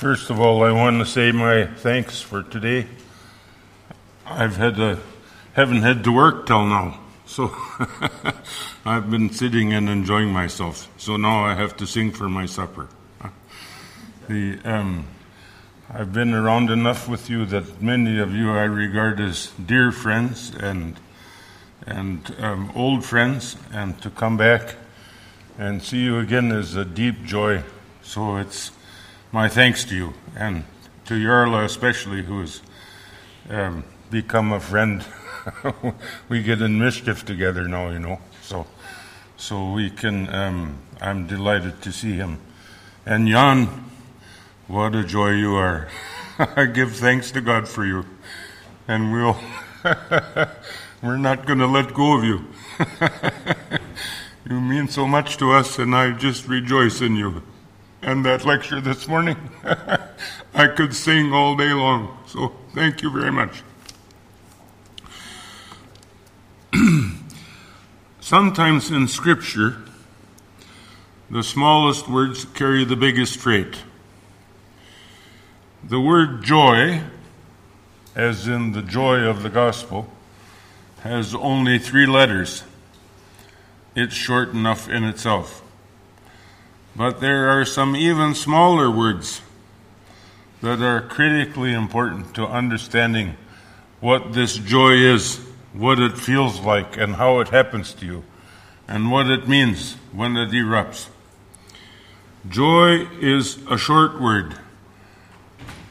First of all, I want to say my thanks for today. I've had to, haven't had to work till now, so I've been sitting and enjoying myself. So now I have to sing for my supper. The, um, I've been around enough with you that many of you I regard as dear friends and and um, old friends, and to come back and see you again is a deep joy. So it's my thanks to you and to Yarla especially, who has um, become a friend. we get in mischief together now, you know. So, so we can. Um, I'm delighted to see him. And Jan, what a joy you are! I give thanks to God for you, and we'll. we're not going to let go of you. you mean so much to us, and I just rejoice in you and that lecture this morning. I could sing all day long. So thank you very much. Sometimes in Scripture, the smallest words carry the biggest freight. The word joy, as in the joy of the gospel, has only three letters. It's short enough in itself. But there are some even smaller words that are critically important to understanding what this joy is, what it feels like, and how it happens to you, and what it means when it erupts. Joy is a short word,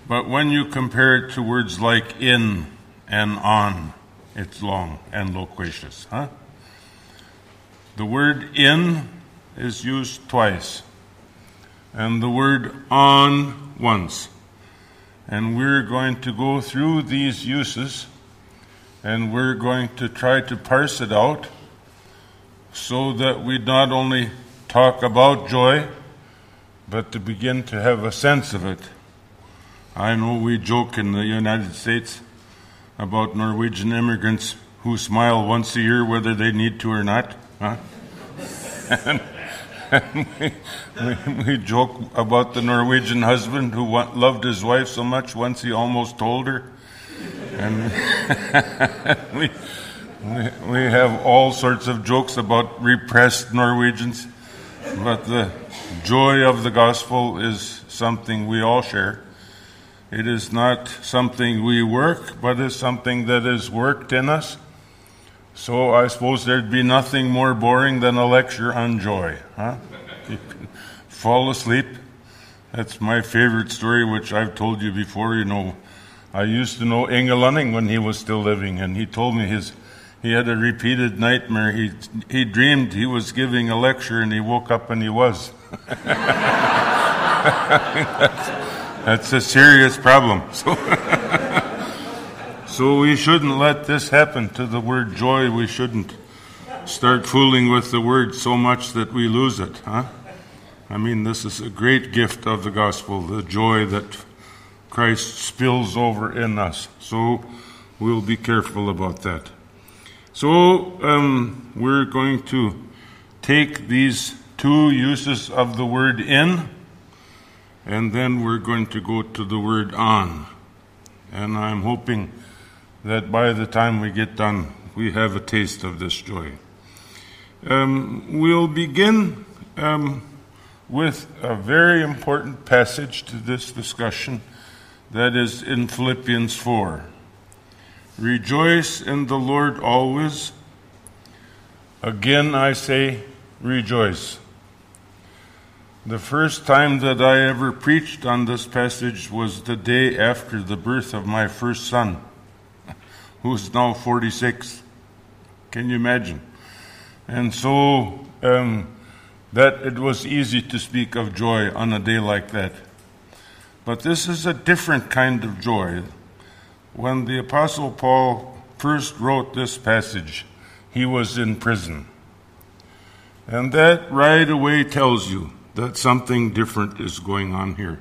but when you compare it to words like in and on, it's long and loquacious, huh? The word in is used twice and the word on once. And we're going to go through these uses and we're going to try to parse it out so that we not only talk about joy, but to begin to have a sense of it. I know we joke in the United States about Norwegian immigrants who smile once a year whether they need to or not. Huh? we, we, joke about the Norwegian husband who want, loved his wife so much once he almost told her. And we, we, we have all sorts of jokes about repressed Norwegians, but the joy of the gospel is something we all share. It is not something we work, but is something that is worked in us. So I suppose there'd be nothing more boring than a lecture on joy, huh? Fall asleep. That's my favorite story, which I've told you before. You know, I used to know Inge Lønning when he was still living, and he told me his he had a repeated nightmare. He he dreamed he was giving a lecture, and he woke up and he was. that's, that's a serious problem. So. So we shouldn't let this happen to the word joy. We shouldn't start fooling with the word so much that we lose it, huh? I mean, this is a great gift of the gospel, the joy that Christ spills over in us. So we'll be careful about that. So um, we're going to take these two uses of the word in, and then we're going to go to the word on. And I'm hoping that by the time we get done, we have a taste of this joy. Um, we'll begin um, with a very important passage to this discussion that is in Philippians 4. Rejoice in the Lord always. Again, I say, rejoice. The first time that I ever preached on this passage was the day after the birth of my first son who's now 46. Can you imagine? And so um, that it was easy to speak of joy on a day like that. But this is a different kind of joy. When the Apostle Paul first wrote this passage, he was in prison. And that right away tells you that something different is going on here.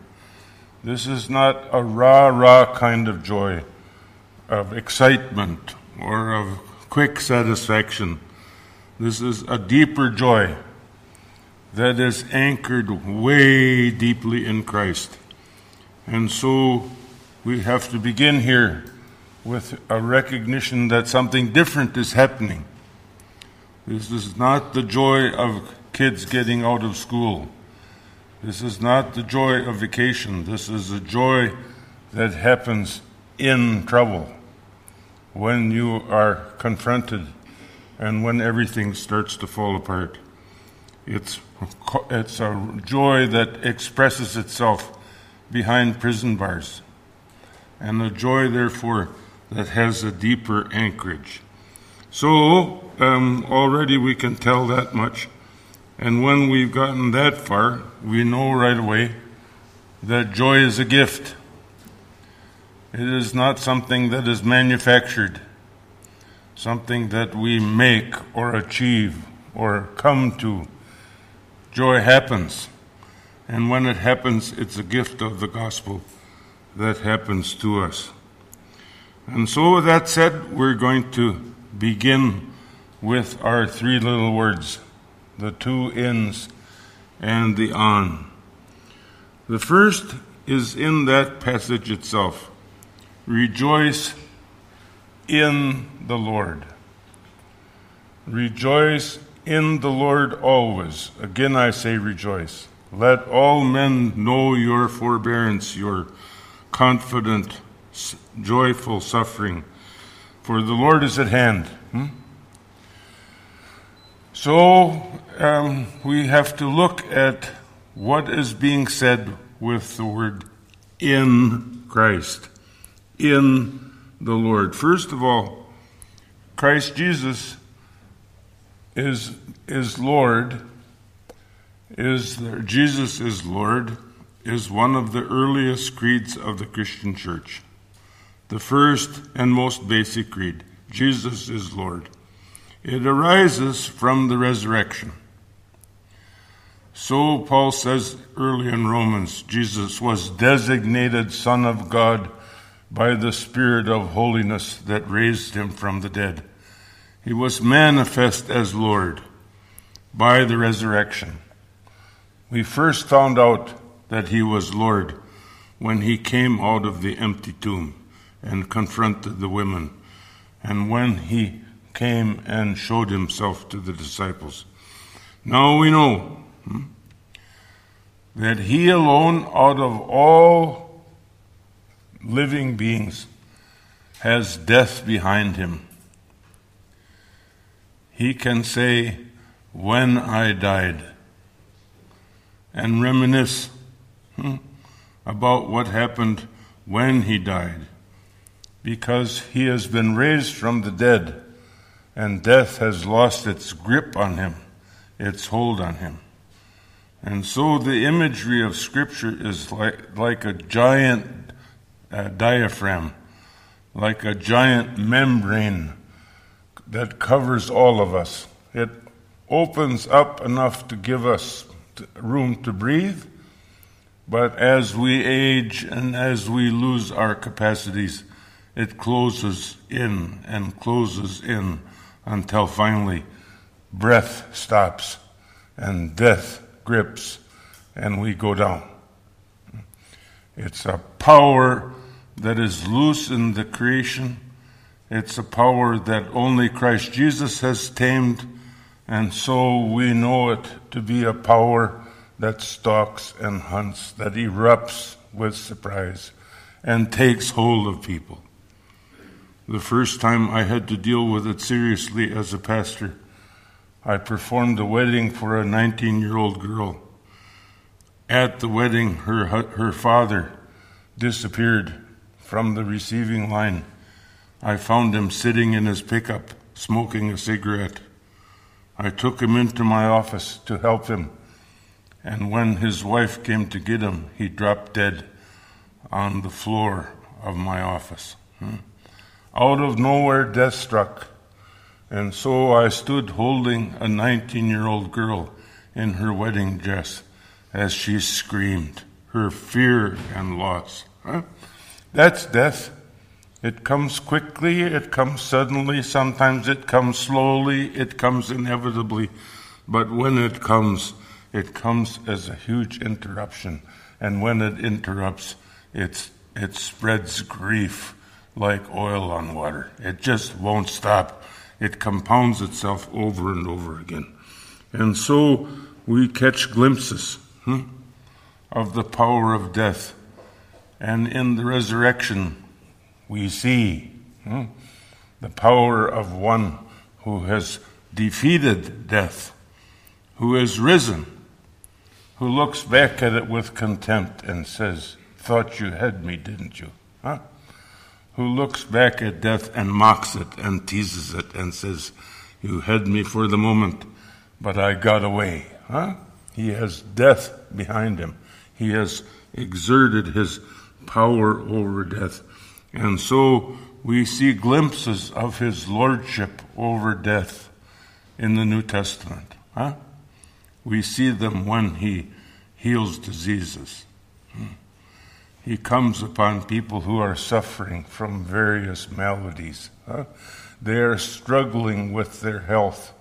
This is not a rah rah kind of joy of excitement or of quick satisfaction. This is a deeper joy that is anchored way deeply in Christ. And so we have to begin here with a recognition that something different is happening. This is not the joy of kids getting out of school. This is not the joy of vacation. This is the joy that happens in trouble when you are confronted and when everything starts to fall apart. It's, it's a joy that expresses itself behind prison bars, and a joy, therefore, that has a deeper anchorage. So, um, already we can tell that much. And when we've gotten that far, we know right away that joy is a gift. It is not something that is manufactured, something that we make or achieve or come to. Joy happens. And when it happens, it's a gift of the gospel that happens to us. And so, with that said, we're going to begin with our three little words the two ins and the on. The first is in that passage itself Rejoice in the Lord. Rejoice in the Lord always. Again, I say rejoice. Let all men know your forbearance, your confident, joyful suffering, for the Lord is at hand. Hmm? So um, we have to look at what is being said with the word in Christ, in the Lord. First of all, Christ Jesus is, is Lord, is there, Jesus is Lord, is one of the earliest creeds of the Christian church. The first and most basic creed Jesus is Lord. It arises from the resurrection. So, Paul says early in Romans, Jesus was designated Son of God by the Spirit of holiness that raised him from the dead. He was manifest as Lord by the resurrection. We first found out that he was Lord when he came out of the empty tomb and confronted the women, and when he came and showed himself to the disciples. Now we know hmm, that he alone, out of all living beings, has death behind him he can say, When I died, and reminisce hmm, about what happened when he died, because he has been raised from the dead, and death has lost its grip on him, its hold on him. And so the imagery of Scripture is like, like a giant uh, diaphragm, like a giant membrane that covers all of us. It opens up enough to give us room to breathe, but as we age and as we lose our capacities, it closes in and closes in until finally breath stops and death grips and we go down. It's a power that is loose in the creation it's a power that only Christ Jesus has tamed, and so we know it to be a power that stalks and hunts, that erupts with surprise and takes hold of people. The first time I had to deal with it seriously as a pastor, I performed a wedding for a 19 year old girl. At the wedding, her, her father disappeared from the receiving line. I found him sitting in his pickup, smoking a cigarette. I took him into my office to help him, and when his wife came to get him, he dropped dead on the floor of my office. Hmm. Out of nowhere, death struck, and so I stood holding a 19 year old girl in her wedding dress as she screamed, her fear and loss. Huh? That's death. It comes quickly, it comes suddenly, sometimes it comes slowly, it comes inevitably, but when it comes, it comes as a huge interruption. And when it interrupts, it's, it spreads grief like oil on water. It just won't stop. It compounds itself over and over again. And so we catch glimpses hmm, of the power of death. And in the resurrection, we see hmm, the power of one who has defeated death, who has risen, who looks back at it with contempt and says, Thought you had me, didn't you? Huh? Who looks back at death and mocks it and teases it and says, You had me for the moment, but I got away. Huh? He has death behind him. He has exerted his power over death. And so we see glimpses of his lordship over death in the New Testament. Huh? We see them when he heals diseases. Hmm. He comes upon people who are suffering from various maladies. Huh? They are struggling with their health.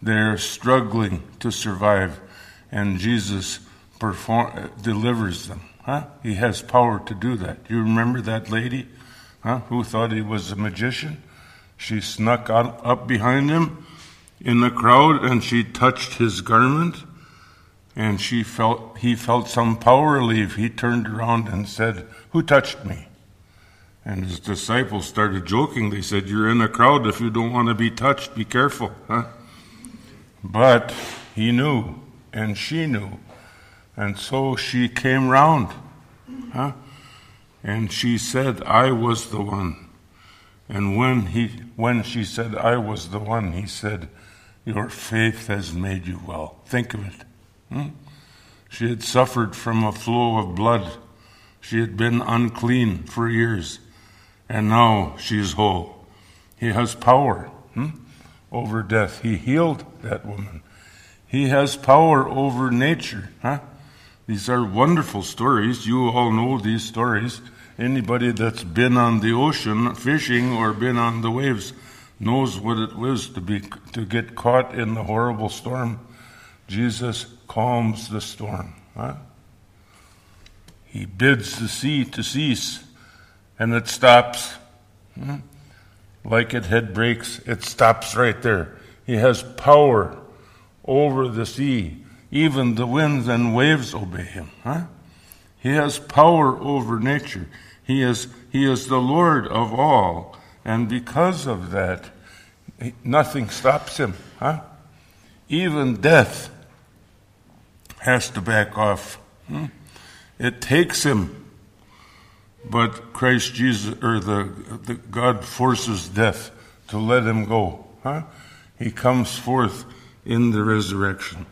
They are struggling to survive, and Jesus perform, delivers them. Huh? He has power to do that. You remember that lady huh, who thought he was a magician? She snuck out, up behind him in the crowd and she touched his garment and she felt he felt some power leave. He turned around and said, "Who touched me?" And his disciples started joking. They said, "You're in a crowd. If you don't want to be touched, be careful." Huh? But he knew, and she knew, and so she came round, huh? And she said, "I was the one." And when he, when she said, "I was the one," he said, "Your faith has made you well." Think of it. Hmm? She had suffered from a flow of blood. She had been unclean for years, and now she is whole. He has power hmm, over death. He healed that woman. He has power over nature. Huh? These are wonderful stories. You all know these stories. Anybody that's been on the ocean fishing or been on the waves knows what it was to be to get caught in the horrible storm. Jesus calms the storm. Huh? He bids the sea to cease, and it stops. Hmm? Like it head breaks, it stops right there. He has power over the sea. Even the winds and waves obey him. Huh? He has power over nature. He is, he is the Lord of all. And because of that, nothing stops him. Huh? Even death has to back off. Hmm? It takes him, but Christ Jesus, or the, the God forces death to let him go. Huh? He comes forth in the resurrection.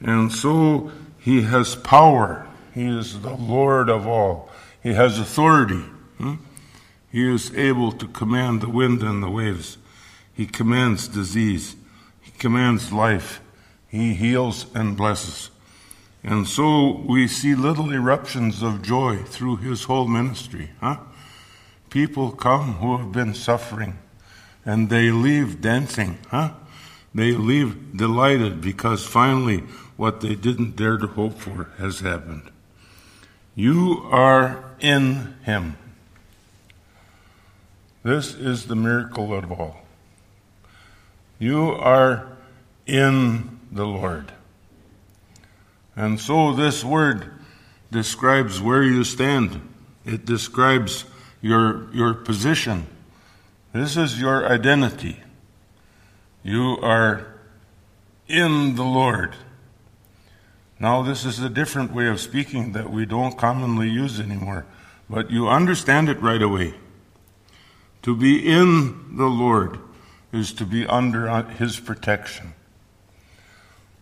And so he has power. He is the Lord of all. He has authority. Hmm? He is able to command the wind and the waves. He commands disease. He commands life. He heals and blesses. And so we see little eruptions of joy through his whole ministry. Huh? People come who have been suffering and they leave dancing. Huh? They leave delighted because finally what they didn't dare to hope for has happened. You are in him. This is the miracle of all. You are in the Lord. And so this word describes where you stand. It describes your, your position. This is your identity. You are in the Lord. Now, this is a different way of speaking that we don't commonly use anymore, but you understand it right away. To be in the Lord is to be under His protection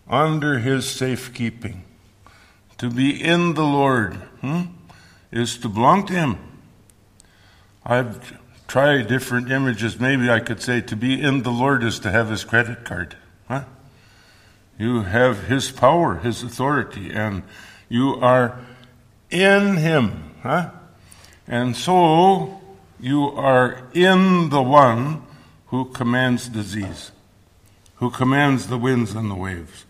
under his safekeeping. To be in the Lord hmm, is to belong to him. I've tried different images. Maybe I could say to be in the Lord is to have his credit card. Huh? You have his power, his authority, and you are in him. Huh? And so you are in the one who commands disease, who commands the winds and the waves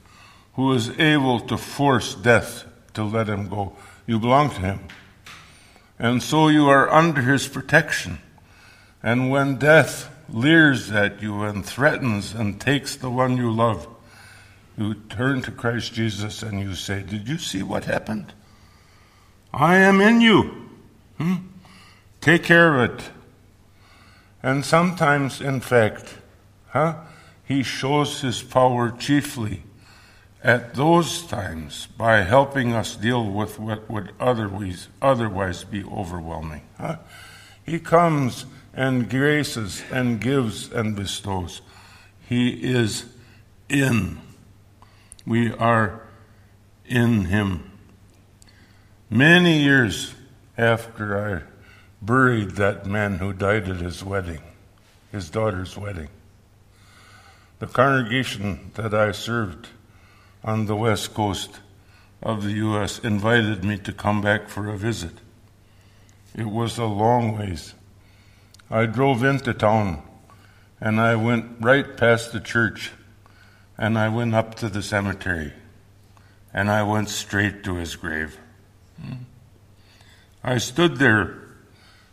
who is able to force death to let him go. You belong to him. And so you are under his protection. And when death leers at you and threatens and takes the one you love, you turn to Christ Jesus and you say, Did you see what happened? I am in you. Hmm? Take care of it. And sometimes, in fact, huh, he shows his power chiefly at those times by helping us deal with what would otherwise, otherwise be overwhelming. Huh? He comes and graces and gives and bestows. He is in. We are in Him. Many years after I buried that man who died at his wedding, his daughter's wedding, the congregation that I served on the west coast of the U.S. invited me to come back for a visit. It was a long ways. I drove into town and I went right past the church and I went up to the cemetery and I went straight to his grave. Hmm. I stood there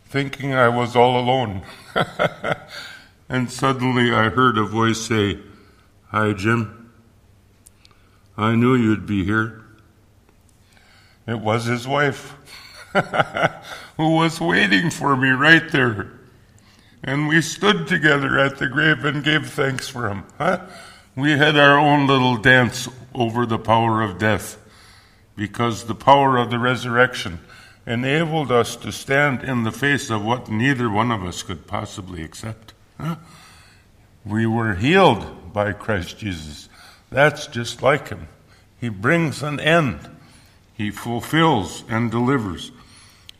thinking I was all alone. and suddenly I heard a voice say, Hi, Jim. I knew you'd be here. It was his wife who was waiting for me right there. And we stood together at the grave and gave thanks for him. Huh? We had our own little dance over the power of death because the power of the resurrection enabled us to stand in the face of what neither one of us could possibly accept. Huh? We were healed by Christ Jesus. That's just like him. He brings an end, he fulfills and delivers.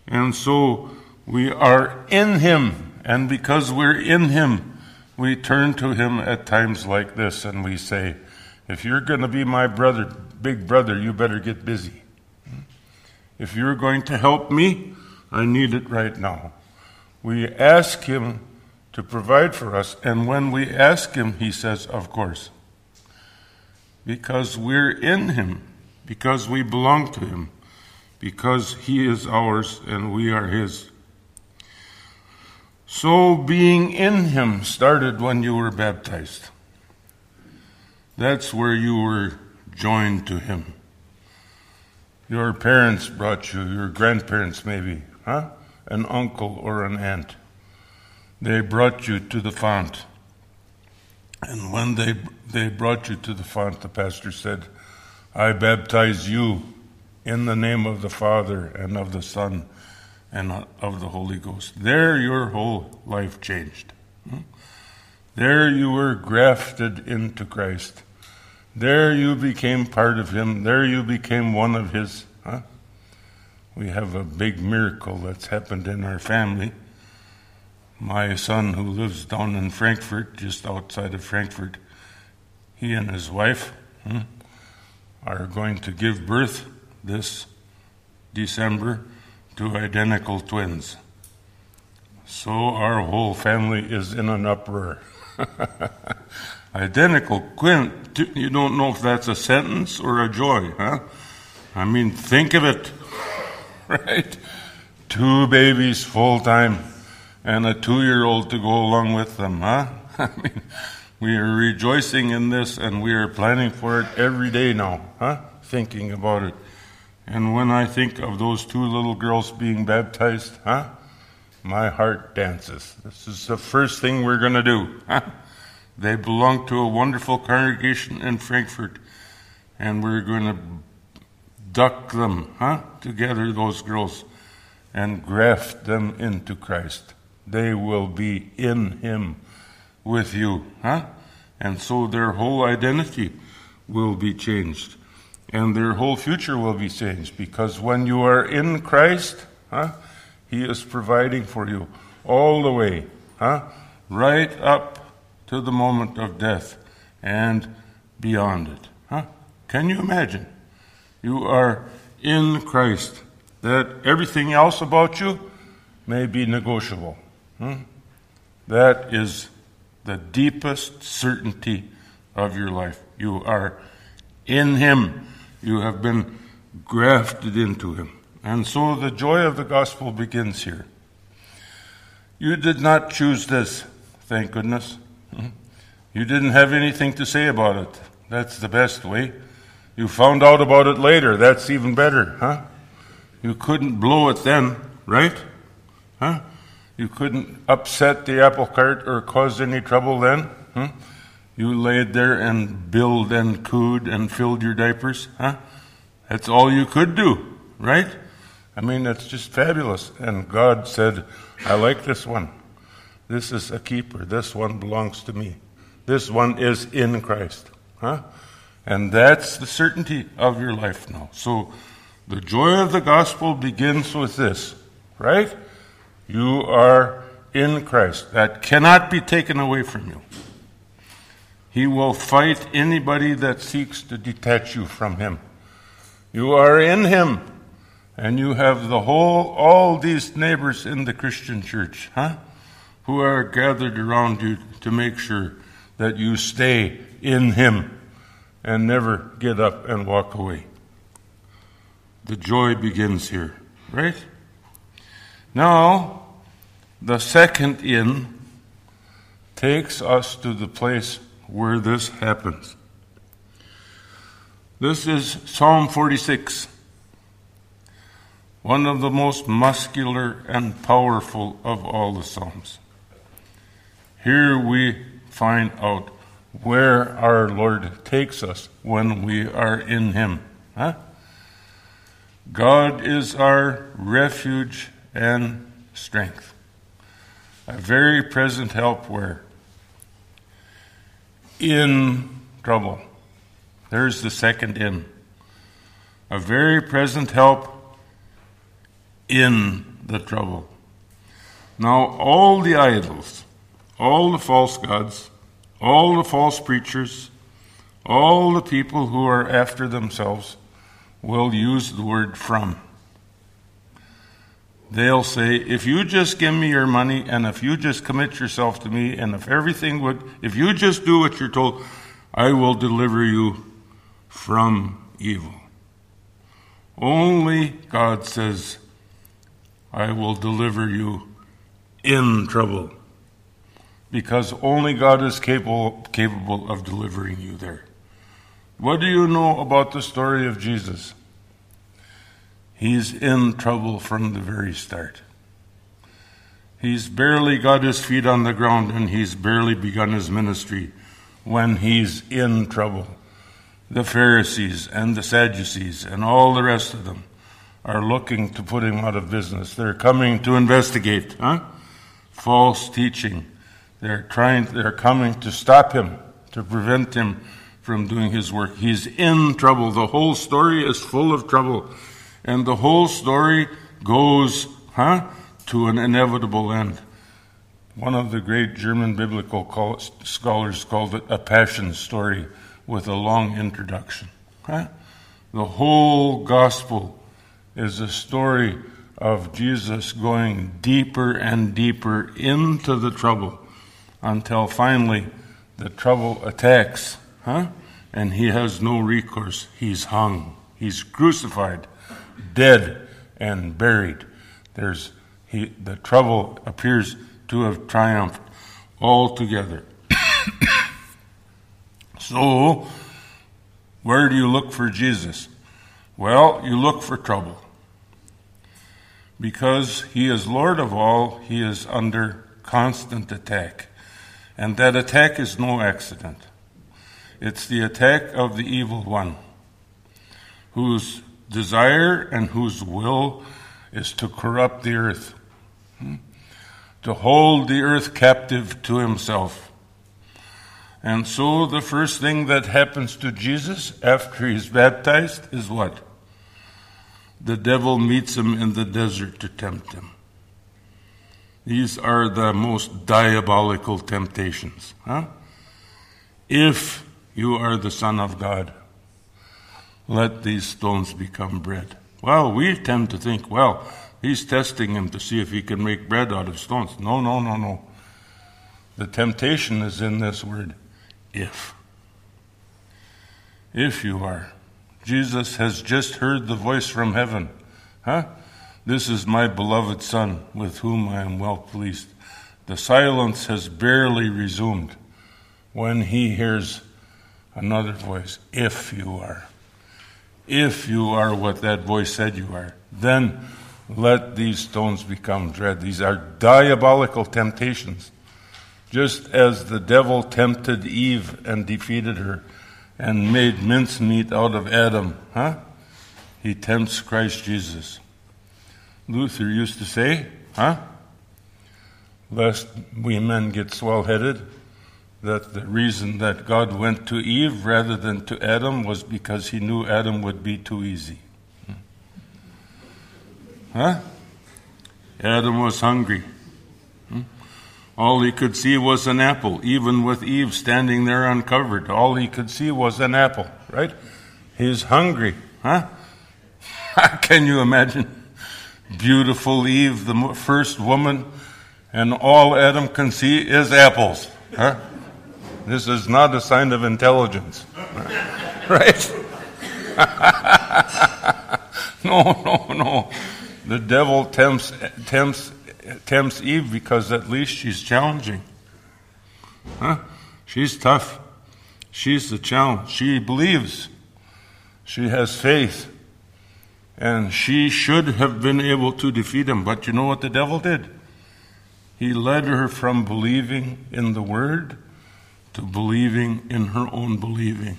And so we are in him, and because we're in him, we turn to him at times like this and we say, If you're going to be my brother, big brother, you better get busy. If you're going to help me, I need it right now. We ask him to provide for us, and when we ask him, he says, Of course because we're in Him, because we belong to Him, because He is ours and we are His. So, being in Him started when you were baptized. That's where you were joined to Him. Your parents brought you, your grandparents maybe, huh? An uncle or an aunt. They brought you to the font. And when they, they brought you to the font, the pastor said, I baptize you in the name of the Father and of the Son and of the Holy Ghost. There your whole life changed. Hmm? There you were grafted into Christ. There you became part of Him. There you became one of His. Huh? We have a big miracle that's happened in our family my son, who lives down in Frankfurt, just outside of Frankfurt, he and his wife hmm, are going to give birth this December to identical twins. So our whole family is in an uproar. identical twin. You don't know if that's a sentence or a joy, huh? I mean, think of it, right? Two babies full time and a two year old to go along with them, huh? I mean, we are rejoicing in this and we are planning for it every day now, huh? Thinking about it. And when I think of those two little girls being baptized, huh? My heart dances. This is the first thing we're going to do. Huh? They belong to a wonderful congregation in Frankfurt, and we're going to duck them, huh? Together, those girls, and graft them into Christ they will be in Him with you. Huh? And so their whole identity will be changed. And their whole future will be changed because when you are in Christ, huh, He is providing for you all the way, huh, right up to the moment of death and beyond it. Huh? Can you imagine? You are in Christ. That everything else about you may be negotiable. Hmm? That is the deepest certainty of your life. You are in Him. You have been grafted into Him. And so the joy of the gospel begins here. You did not choose this, thank goodness. Hmm? You didn't have anything to say about it. That's the best way. You found out about it later. That's even better, huh? You couldn't blow it then, right? Huh? You couldn't upset the apple cart or cause any trouble then? Huh? You laid there and billed and cooed and filled your diapers, huh? That's all you could do, right? I mean, that's just fabulous. And God said, I like this one. This is a keeper. This one belongs to me. This one is in Christ. Huh? And that's the certainty of your life now. So the joy of the gospel begins with this, right? You are in Christ. That cannot be taken away from you. He will fight anybody that seeks to detach you from Him. You are in Him, and you have the whole, all these neighbors in the Christian church, huh? Who are gathered around you to make sure that you stay in Him and never get up and walk away. The joy begins here, right? Now, the second in takes us to the place where this happens. This is Psalm 46, one of the most muscular and powerful of all the Psalms. Here we find out where our Lord takes us when we are in Him. Huh? God is our refuge and strength, a very present help where? In trouble. There's the second in. A very present help in the trouble. Now, all the idols, all the false gods, all the false preachers, all the people who are after themselves will use the word from. They'll say, if you just give me your money and if you just commit yourself to me and if everything would, if you just do what you're told, I will deliver you from evil. Only God says, I will deliver you in trouble because only God is capable, capable of delivering you there. What do you know about the story of Jesus? He's in trouble from the very start. He's barely got his feet on the ground and he's barely begun his ministry when he's in trouble. The Pharisees and the Sadducees and all the rest of them are looking to put him out of business. They're coming to investigate, huh? False teaching they're trying, they're coming to stop him, to prevent him from doing his work. He's in trouble. The whole story is full of trouble. And the whole story goes, huh, to an inevitable end. One of the great German biblical scholars called it a passion story with a long introduction. Huh? The whole gospel is a story of Jesus going deeper and deeper into the trouble until finally the trouble attacks, huh? And he has no recourse. He's hung. He's crucified, dead, and buried. There's he, the trouble appears to have triumphed altogether. so, where do you look for Jesus? Well, you look for trouble. Because he is Lord of all, he is under constant attack. And that attack is no accident. It's the attack of the evil one, whose desire and whose will is to corrupt the earth, hmm? to hold the earth captive to himself. And so the first thing that happens to Jesus after he's baptized is what? The devil meets him in the desert to tempt him. These are the most diabolical temptations. Huh? If you are the Son of God, let these stones become bread. Well, we tend to think, well, he's testing him to see if he can make bread out of stones. No, no, no, no. The temptation is in this word, if. If you are. Jesus has just heard the voice from heaven Huh? This is my beloved Son, with whom I am well pleased. The silence has barely resumed when he hears another voice, if you are. If you are what that voice said you are, then let these stones become dread. These are diabolical temptations. Just as the devil tempted Eve and defeated her and made mincemeat out of Adam, huh? He tempts Christ Jesus. Luther used to say, huh? Lest we men get swell headed, that the reason that God went to Eve rather than to Adam was because he knew Adam would be too easy. Huh? Adam was hungry. Hmm? All he could see was an apple, even with Eve standing there uncovered. All he could see was an apple, right? He's hungry, huh? Can you imagine? Beautiful Eve, the first woman, and all Adam can see is apples, huh? This is not a sign of intelligence, right? no, no, no. The devil tempts, tempts, tempts Eve because at least she's challenging. Huh? She's tough. She's the challenge. She believes. She has faith. And she should have been able to defeat him. But you know what the devil did? He led her from believing in the word to believing in her own believing.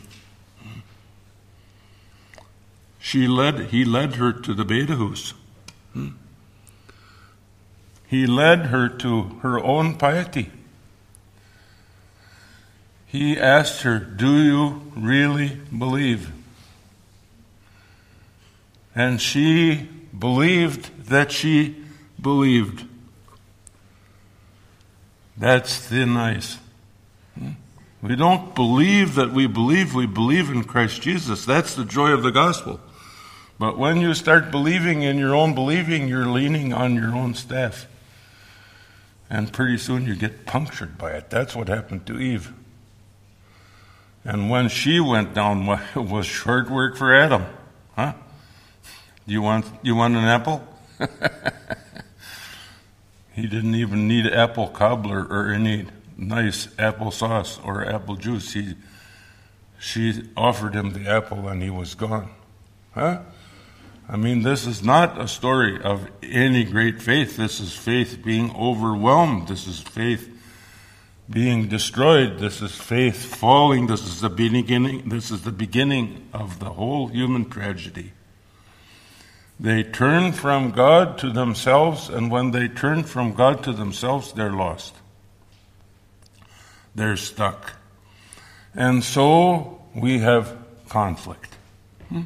She led, he led her to the Beta. He led her to her own piety. He asked her, Do you really believe? And she believed that she believed. That's thin ice. We don't believe that we believe, we believe in Christ Jesus. That's the joy of the gospel. But when you start believing in your own believing, you're leaning on your own staff. And pretty soon you get punctured by it. That's what happened to Eve. And when she went down, it was short work for Adam. Huh? You want, you want an apple? he didn't even need apple cobbler or any nice apple sauce or apple juice. He, she offered him the apple and he was gone. Huh? I mean, this is not a story of any great faith. This is faith being overwhelmed. This is faith being destroyed. This is faith falling. This is the beginning. This is the beginning of the whole human tragedy. They turn from God to themselves, and when they turn from God to themselves, they're lost. They're stuck. And so we have conflict. Hmm?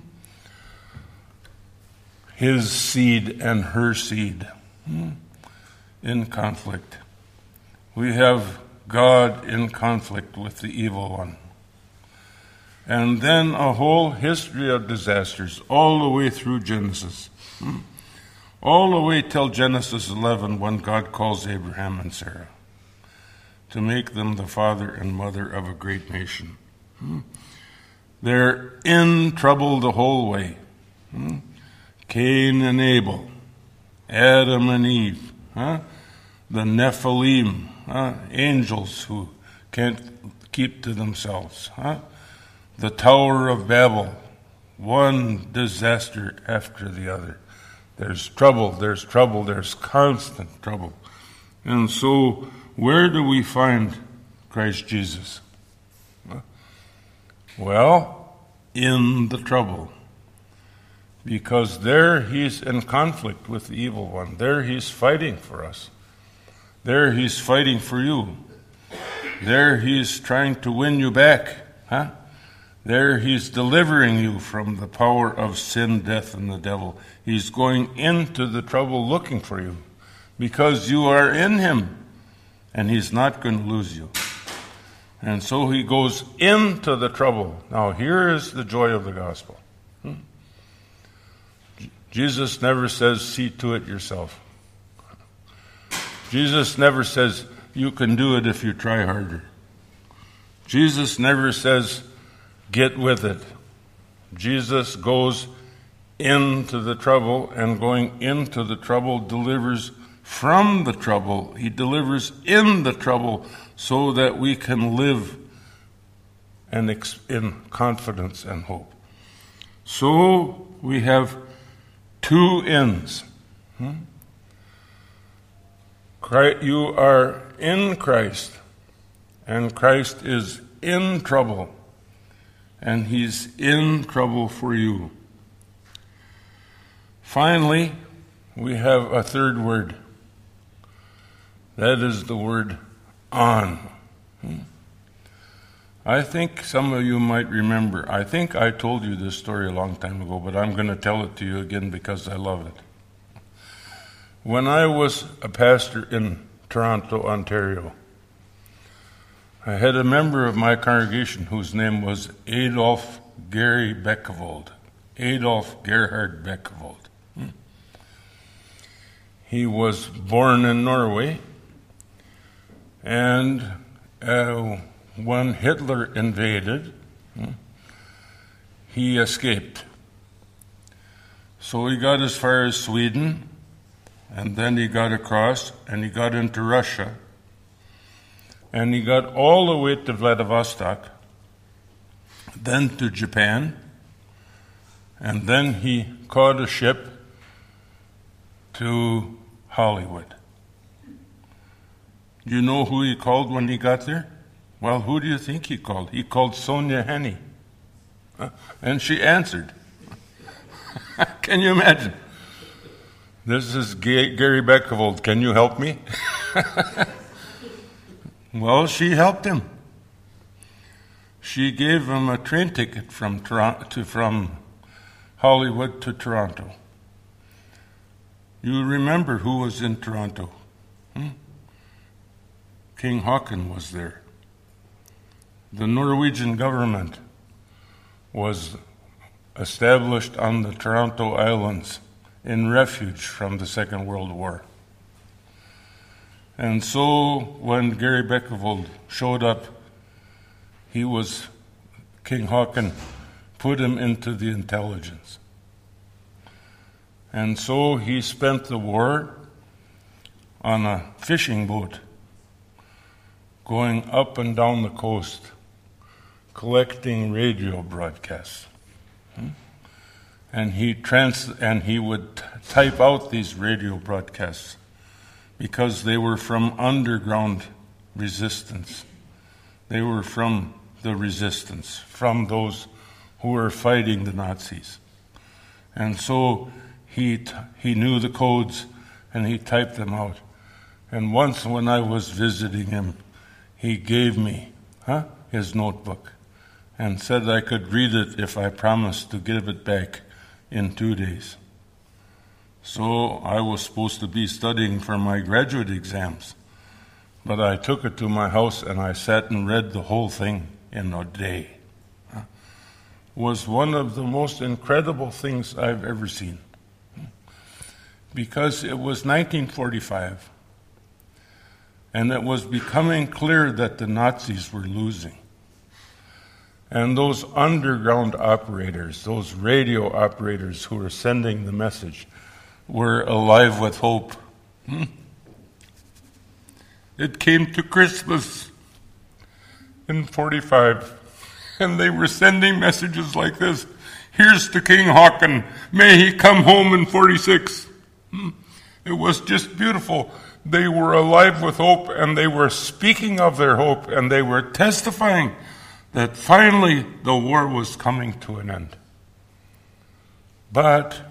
his seed and her seed hmm, in conflict. We have God in conflict with the evil one. And then a whole history of disasters all the way through Genesis. Hmm, all the way till Genesis 11 when God calls Abraham and Sarah to make them the father and mother of a great nation. Hmm. They're in trouble the whole way. Cain and Abel, Adam and Eve, huh? the Nephilim, huh? angels who can't keep to themselves, huh? the Tower of Babel, one disaster after the other. There's trouble, there's trouble, there's constant trouble. And so, where do we find Christ Jesus? Well, in the trouble because there he's in conflict with the evil one. There he's fighting for us. There he's fighting for you. There he's trying to win you back. Huh? There he's delivering you from the power of sin, death, and the devil. He's going into the trouble looking for you because you are in him and he's not going to lose you. And so he goes into the trouble. Now, here is the joy of the gospel. Hmm. Jesus never says, see to it yourself. Jesus never says, you can do it if you try harder. Jesus never says, get with it. Jesus goes into the trouble, and going into the trouble delivers from the trouble. He delivers in the trouble so that we can live and in confidence and hope. So we have two ends. Hmm? You are in Christ, and Christ is in trouble, and He's in trouble for you. Finally, we have a third word. That is the word on. Hmm? I think some of you might remember. I think I told you this story a long time ago, but I'm going to tell it to you again because I love it. When I was a pastor in Toronto, Ontario, I had a member of my congregation whose name was Adolf Gary Beckevold. Adolf Gerhard Beckevold. Hmm. He was born in Norway, and uh, when Hitler invaded, hmm, he escaped. So he got as far as Sweden, and then he got across, and he got into Russia, and he got all the way to Vladivostok, then to Japan, and then he caught a ship to Hollywood. Do you know who he called when he got there? Well, who do you think he called? He called Sonja Henie. And she answered. Can you imagine? This is Gary Beckevold. Can you help me? well, she helped him. She gave him a train ticket from Toronto to, from Hollywood to Toronto. You remember who was in Toronto? Hmm? King Haakon was there the Norwegian government was established on the Toronto Islands in refuge from the Second World War. And so when Gary Beckevold showed up, he was, King Haakon put him into the intelligence. And so he spent the war on a fishing boat going up and down the coast collecting radio broadcasts. Hmm? And he trans and he would t- type out these radio broadcasts because they were from underground resistance. They were from the resistance, from those who were fighting the Nazis. And so he, t- he knew the codes and he typed them out. And once when I was visiting him, he gave me huh, his notebook and said I could read it if I promised to give it back in two days. So I was supposed to be studying for my graduate exams, but I took it to my house and I sat and read the whole thing in a day. Was one of the most incredible things I've ever seen. Because it was 1945, and it was becoming clear that the Nazis were losing. And those underground operators, those radio operators who were sending the message, were alive with hope. Hmm? It came to Christmas in 45, and they were sending messages like this Here's to King Haakon. May he come home in 46. Hmm? It was just beautiful. They were alive with hope, and they were speaking of their hope, and they were testifying that finally the war was coming to an end. But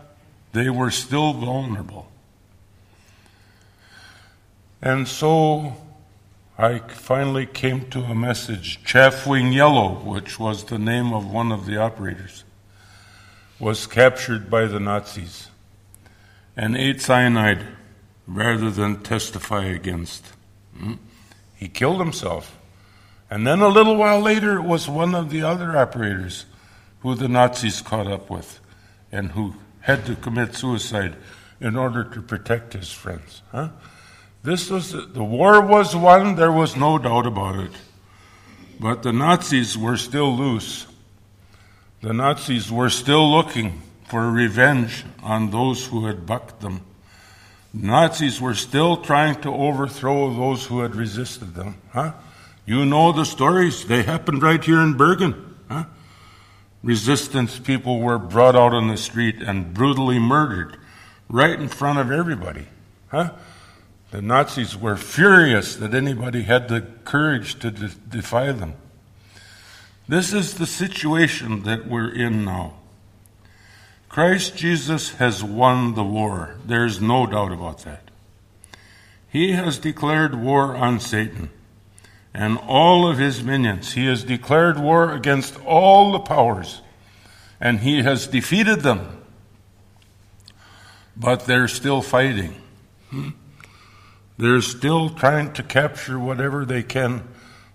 they were still vulnerable. And so I finally came to a message. Chaffwing Yellow, which was the name of one of the operators, was captured by the Nazis and ate cyanide rather than testify against. Hmm? He killed himself. And then a little while later, it was one of the other operators who the Nazis caught up with and who had to commit suicide in order to protect his friends. Huh? This was the war was won, there was no doubt about it. But the Nazis were still loose. The Nazis were still looking for revenge on those who had bucked them. Nazis were still trying to overthrow those who had resisted them. Huh? You know the stories. They happened right here in Bergen. Huh? Resistance people were brought out on the street and brutally murdered right in front of everybody. Huh? The Nazis were furious that anybody had the courage to de- defy them. This is the situation that we're in now. Christ Jesus has won the war. There's no doubt about that. He has declared war on Satan and all of his minions. He has declared war against all the powers, and he has defeated them. But they're still fighting. They're still trying to capture whatever they can.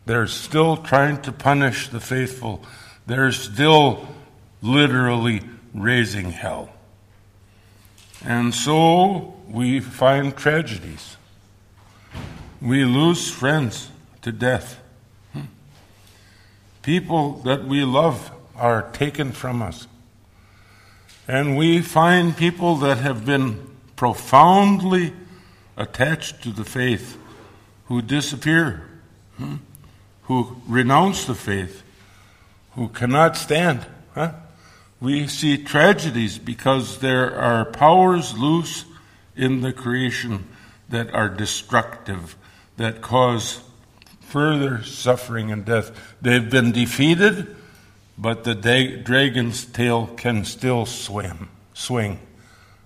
They're still trying to punish the faithful. They're still literally raising hell. And so we find tragedies. We lose friends to death. Hmm. People that we love are taken from us. And we find people that have been profoundly attached to the faith who disappear, hmm, who renounce the faith, who cannot stand. Huh? We see tragedies because there are powers loose in the creation that are destructive, that cause further suffering and death. They've been defeated, but the da- dragon's tail can still swim, swing.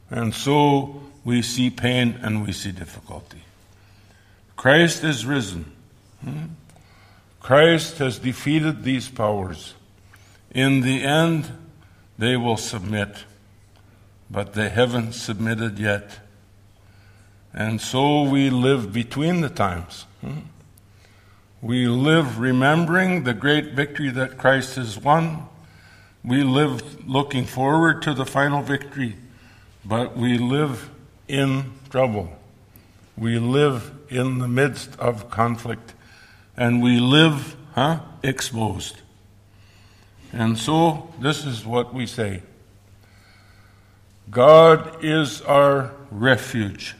And so we see pain and we see difficulty. Christ is risen. Hmm? Christ has defeated these powers. In the end, they will submit, but they haven't submitted yet. And so we live between the times. Hmm? We live remembering the great victory that Christ has won. We live looking forward to the final victory, but we live in trouble. We live in the midst of conflict, and we live huh, exposed. And so, this is what we say God is our refuge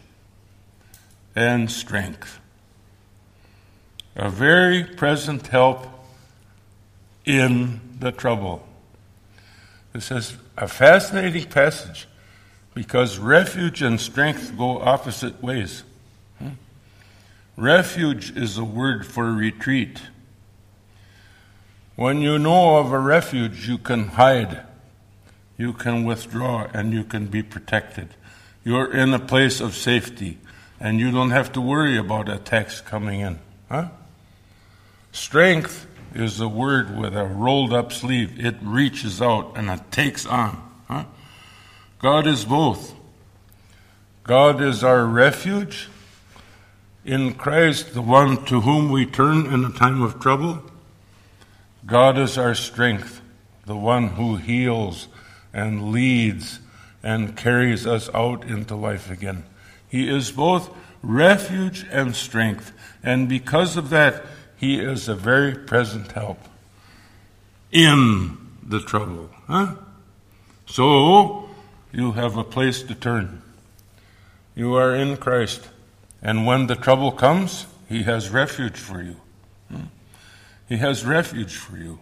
and strength a very present help in the trouble. This is a fascinating passage because refuge and strength go opposite ways. Hmm? Refuge is a word for retreat. When you know of a refuge, you can hide, you can withdraw, and you can be protected. You're in a place of safety, and you don't have to worry about attacks coming in. Huh? Strength is a word with a rolled up sleeve. It reaches out and it takes on. Huh? God is both. God is our refuge in Christ, the one to whom we turn in a time of trouble. God is our strength, the one who heals and leads and carries us out into life again. He is both refuge and strength. And because of that, he is a very present help in the trouble. Huh? So, you have a place to turn. You are in Christ. And when the trouble comes, He has refuge for you. Hmm? He has refuge for you.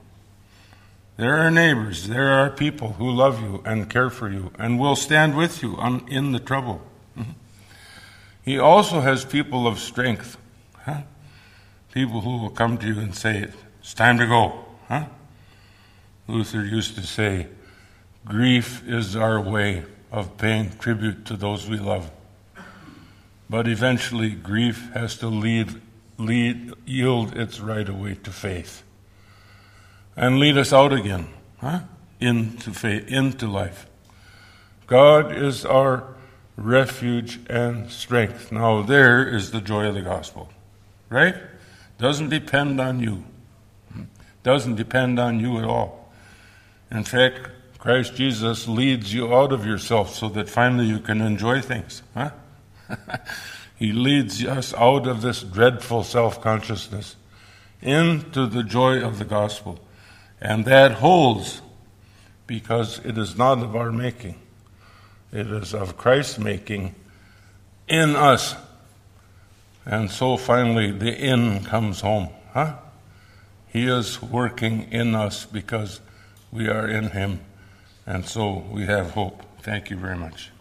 There are neighbors, there are people who love you and care for you and will stand with you on, in the trouble. Hmm? He also has people of strength. Huh? people who will come to you and say, It's time to go. Huh? Luther used to say, Grief is our way of paying tribute to those we love. But eventually, grief has to lead, lead, yield its right away to faith and lead us out again huh? into faith, into life. God is our refuge and strength. Now, there is the joy of the gospel, right? Doesn't depend on you. Doesn't depend on you at all. In fact, Christ Jesus leads you out of yourself so that finally you can enjoy things. Huh? he leads us out of this dreadful self consciousness into the joy of the gospel. And that holds because it is not of our making, it is of Christ's making in us. And so finally, the in comes home. Huh? He is working in us because we are in Him. And so we have hope. Thank you very much.